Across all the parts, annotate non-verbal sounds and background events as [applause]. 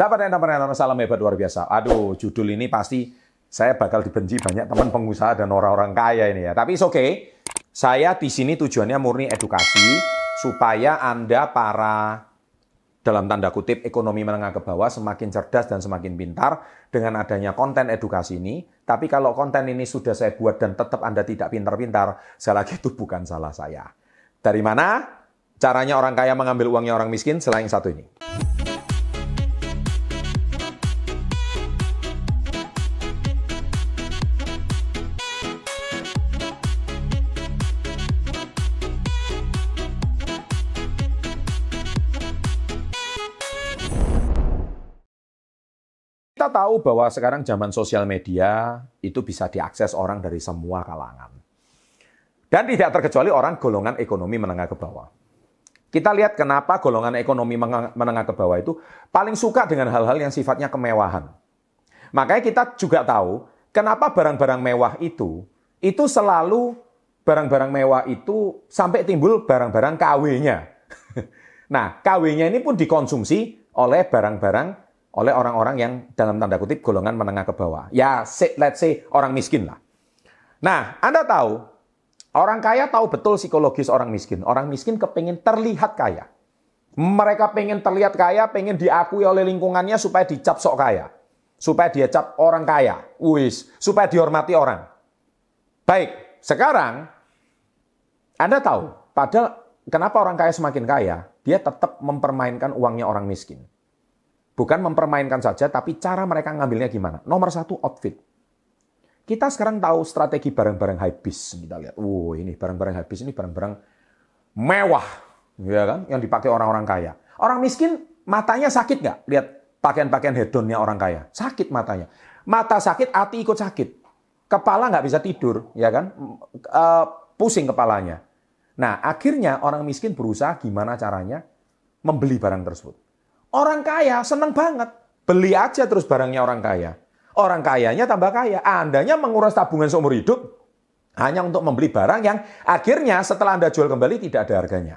Sahabat entrepreneur, salam hebat luar biasa. Aduh, judul ini pasti saya bakal dibenci banyak teman pengusaha dan orang-orang kaya ini ya. Tapi oke, okay. saya di sini tujuannya murni edukasi supaya Anda para dalam tanda kutip ekonomi menengah ke bawah semakin cerdas dan semakin pintar dengan adanya konten edukasi ini. Tapi kalau konten ini sudah saya buat dan tetap Anda tidak pintar-pintar, saya lagi itu bukan salah saya. Dari mana caranya orang kaya mengambil uangnya orang miskin selain satu ini? Kita tahu bahwa sekarang zaman sosial media itu bisa diakses orang dari semua kalangan. Dan tidak terkecuali orang golongan ekonomi menengah ke bawah. Kita lihat kenapa golongan ekonomi menengah ke bawah itu paling suka dengan hal-hal yang sifatnya kemewahan. Makanya kita juga tahu kenapa barang-barang mewah itu itu selalu barang-barang mewah itu sampai timbul barang-barang KW-nya. [laughs] Nah, KW-nya ini pun dikonsumsi oleh barang-barang oleh orang-orang yang dalam tanda kutip golongan menengah ke bawah. Ya, let's say orang miskin lah. Nah, Anda tahu, orang kaya tahu betul psikologis orang miskin. Orang miskin kepingin terlihat kaya. Mereka pengen terlihat kaya, pengen diakui oleh lingkungannya supaya dicap sok kaya. Supaya dia cap orang kaya. Wis, supaya dihormati orang. Baik, sekarang Anda tahu, padahal kenapa orang kaya semakin kaya? Dia tetap mempermainkan uangnya orang miskin. Bukan mempermainkan saja, tapi cara mereka ngambilnya gimana. Nomor satu, outfit. Kita sekarang tahu strategi barang-barang high bis. Kita lihat, wow ini barang-barang high bis ini barang-barang mewah, ya kan? Yang dipakai orang-orang kaya. Orang miskin matanya sakit nggak? Lihat pakaian-pakaian hedonnya orang kaya. Sakit matanya. Mata sakit, hati ikut sakit. Kepala nggak bisa tidur, ya kan? Uh, pusing kepalanya. Nah, akhirnya orang miskin berusaha gimana caranya membeli barang tersebut. Orang kaya seneng banget. Beli aja terus barangnya orang kaya. Orang kayanya tambah kaya. Andanya menguras tabungan seumur hidup hanya untuk membeli barang yang akhirnya setelah Anda jual kembali tidak ada harganya.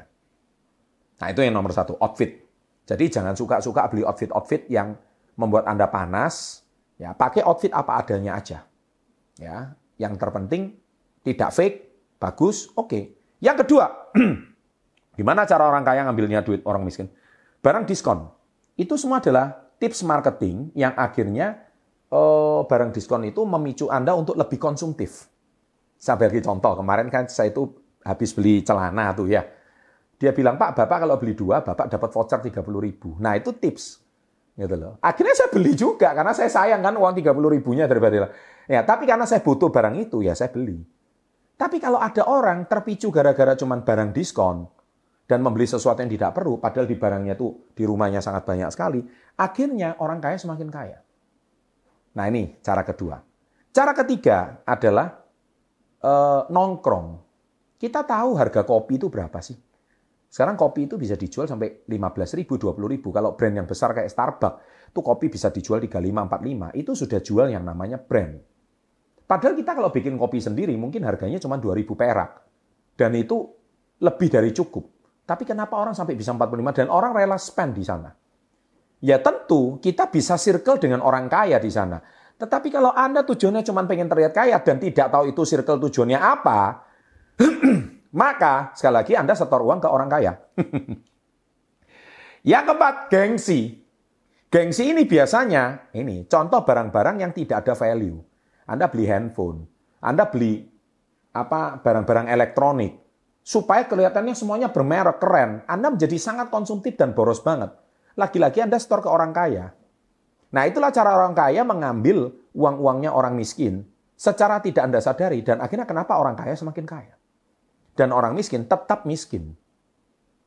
Nah itu yang nomor satu, outfit. Jadi jangan suka-suka beli outfit-outfit yang membuat Anda panas. Ya, pakai outfit apa adanya aja. Ya, yang terpenting tidak fake, bagus, oke. Okay. Yang kedua, [clears throat] gimana cara orang kaya ngambilnya duit orang miskin? Barang diskon. Itu semua adalah tips marketing yang akhirnya eh, barang diskon itu memicu Anda untuk lebih konsumtif. Saya bagi contoh, kemarin kan saya itu habis beli celana tuh ya. Dia bilang, Pak, Bapak kalau beli dua, Bapak dapat voucher 30 ribu. Nah itu tips. Gitu loh. Akhirnya saya beli juga, karena saya sayang kan uang 30 ribunya daripada Ya, tapi karena saya butuh barang itu, ya saya beli. Tapi kalau ada orang terpicu gara-gara cuman barang diskon, dan membeli sesuatu yang tidak perlu, padahal di barangnya itu di rumahnya sangat banyak sekali, akhirnya orang kaya semakin kaya. Nah ini cara kedua. Cara ketiga adalah eh, nongkrong. Kita tahu harga kopi itu berapa sih? Sekarang kopi itu bisa dijual sampai 15 ribu, 20 ribu. Kalau brand yang besar kayak Starbucks, itu kopi bisa dijual 35, 45. Itu sudah jual yang namanya brand. Padahal kita kalau bikin kopi sendiri mungkin harganya cuma 2000 perak. Dan itu lebih dari cukup. Tapi kenapa orang sampai bisa 45 dan orang rela spend di sana? Ya tentu kita bisa circle dengan orang kaya di sana. Tetapi kalau Anda tujuannya cuma pengen terlihat kaya dan tidak tahu itu circle tujuannya apa, [clears throat] maka sekali lagi Anda setor uang ke orang kaya. [laughs] yang keempat, gengsi. Gengsi ini biasanya, ini contoh barang-barang yang tidak ada value. Anda beli handphone, Anda beli apa barang-barang elektronik, supaya kelihatannya semuanya bermerek keren, Anda menjadi sangat konsumtif dan boros banget. Lagi-lagi Anda store ke orang kaya. Nah, itulah cara orang kaya mengambil uang-uangnya orang miskin secara tidak Anda sadari dan akhirnya kenapa orang kaya semakin kaya. Dan orang miskin tetap miskin.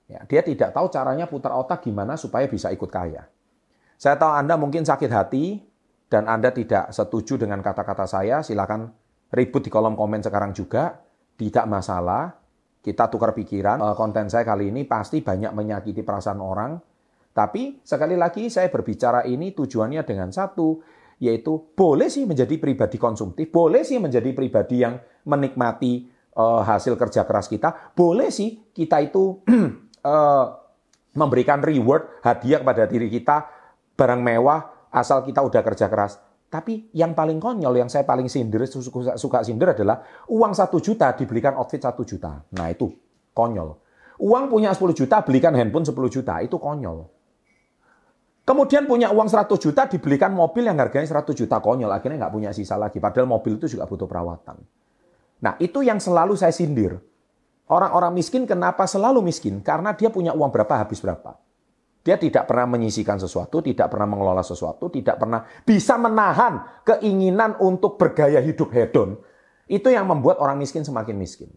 Ya, dia tidak tahu caranya putar otak gimana supaya bisa ikut kaya. Saya tahu Anda mungkin sakit hati dan Anda tidak setuju dengan kata-kata saya, silakan ribut di kolom komen sekarang juga, tidak masalah. Kita tukar pikiran, eh, konten saya kali ini pasti banyak menyakiti perasaan orang. Tapi sekali lagi saya berbicara ini tujuannya dengan satu, yaitu boleh sih menjadi pribadi konsumtif, boleh sih menjadi pribadi yang menikmati uh, hasil kerja keras kita, boleh sih kita itu uh, [clears throat] memberikan reward, hadiah kepada diri kita barang mewah asal kita udah kerja keras. Tapi yang paling konyol, yang saya paling sindir, suka, suka sindir adalah uang satu juta dibelikan outfit satu juta. Nah itu konyol. Uang punya 10 juta, belikan handphone 10 juta. Itu konyol. Kemudian punya uang 100 juta, dibelikan mobil yang harganya 100 juta. Konyol, akhirnya nggak punya sisa lagi. Padahal mobil itu juga butuh perawatan. Nah itu yang selalu saya sindir. Orang-orang miskin kenapa selalu miskin? Karena dia punya uang berapa, habis berapa. Dia tidak pernah menyisikan sesuatu, tidak pernah mengelola sesuatu, tidak pernah bisa menahan keinginan untuk bergaya hidup hedon. Itu yang membuat orang miskin semakin miskin.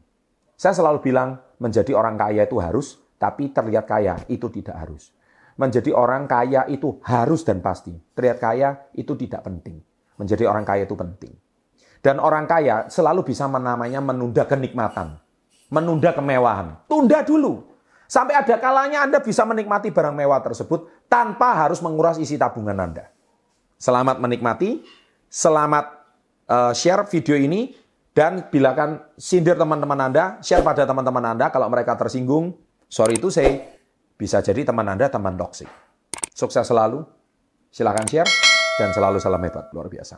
Saya selalu bilang, menjadi orang kaya itu harus, tapi terlihat kaya itu tidak harus. Menjadi orang kaya itu harus dan pasti. Terlihat kaya itu tidak penting. Menjadi orang kaya itu penting. Dan orang kaya selalu bisa menamanya menunda kenikmatan. Menunda kemewahan. Tunda dulu. Sampai ada kalanya Anda bisa menikmati barang mewah tersebut tanpa harus menguras isi tabungan Anda. Selamat menikmati, selamat uh, share video ini, dan bilakan sindir teman-teman Anda, share pada teman-teman Anda kalau mereka tersinggung. Sorry itu saya bisa jadi teman Anda teman toksik. Sukses selalu, silahkan share, dan selalu salam hebat, luar biasa.